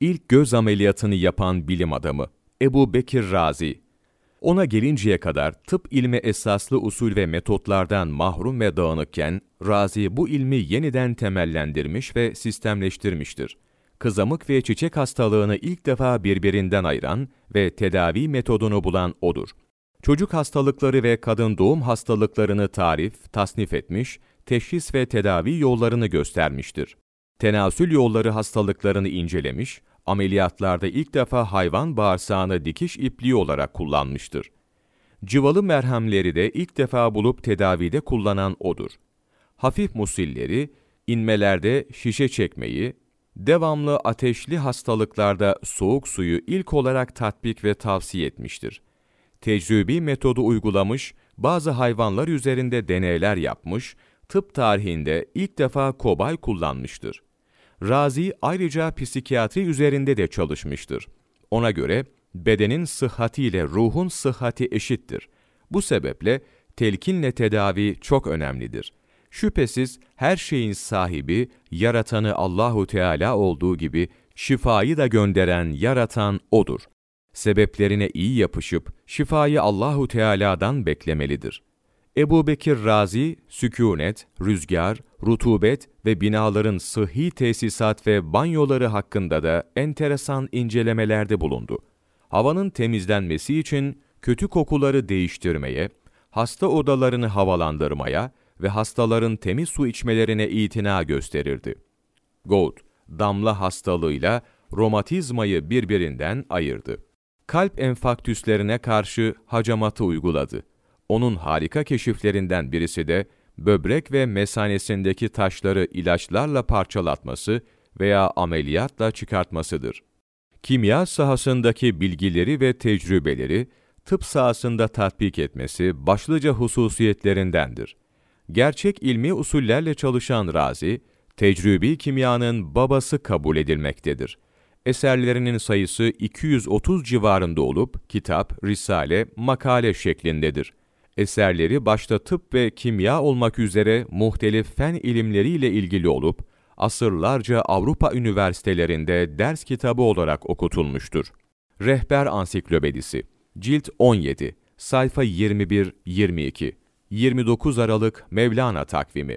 ilk göz ameliyatını yapan bilim adamı Ebu Bekir Razi. Ona gelinceye kadar tıp ilmi esaslı usul ve metotlardan mahrum ve dağınıkken, Razi bu ilmi yeniden temellendirmiş ve sistemleştirmiştir. Kızamık ve çiçek hastalığını ilk defa birbirinden ayıran ve tedavi metodunu bulan odur. Çocuk hastalıkları ve kadın doğum hastalıklarını tarif, tasnif etmiş, teşhis ve tedavi yollarını göstermiştir. Tenasül yolları hastalıklarını incelemiş, ameliyatlarda ilk defa hayvan bağırsağını dikiş ipliği olarak kullanmıştır. Cıvalı merhemleri de ilk defa bulup tedavide kullanan odur. Hafif musilleri, inmelerde şişe çekmeyi, devamlı ateşli hastalıklarda soğuk suyu ilk olarak tatbik ve tavsiye etmiştir. Tecrübi metodu uygulamış, bazı hayvanlar üzerinde deneyler yapmış, tıp tarihinde ilk defa kobay kullanmıştır. Razi ayrıca psikiyatri üzerinde de çalışmıştır. Ona göre bedenin sıhhatiyle ruhun sıhhati eşittir. Bu sebeple telkinle tedavi çok önemlidir. Şüphesiz her şeyin sahibi, yaratanı Allahu Teala olduğu gibi şifayı da gönderen, yaratan odur. Sebeplerine iyi yapışıp şifayı Allahu Teala'dan beklemelidir. Ebu Bekir Razi, sükunet, rüzgar, rutubet ve binaların sıhhi tesisat ve banyoları hakkında da enteresan incelemelerde bulundu. Havanın temizlenmesi için kötü kokuları değiştirmeye, hasta odalarını havalandırmaya ve hastaların temiz su içmelerine itina gösterirdi. Gould, damla hastalığıyla romatizmayı birbirinden ayırdı. Kalp enfaktüslerine karşı hacamatı uyguladı. Onun harika keşiflerinden birisi de böbrek ve mesanesindeki taşları ilaçlarla parçalatması veya ameliyatla çıkartmasıdır. Kimya sahasındaki bilgileri ve tecrübeleri tıp sahasında tatbik etmesi başlıca hususiyetlerindendir. Gerçek ilmi usullerle çalışan Razi, tecrübi kimyanın babası kabul edilmektedir. Eserlerinin sayısı 230 civarında olup kitap, risale, makale şeklindedir. Eserleri başta tıp ve kimya olmak üzere muhtelif fen ilimleriyle ilgili olup, asırlarca Avrupa üniversitelerinde ders kitabı olarak okutulmuştur. Rehber Ansiklopedisi Cilt 17 Sayfa 21-22 29 Aralık Mevlana takvimi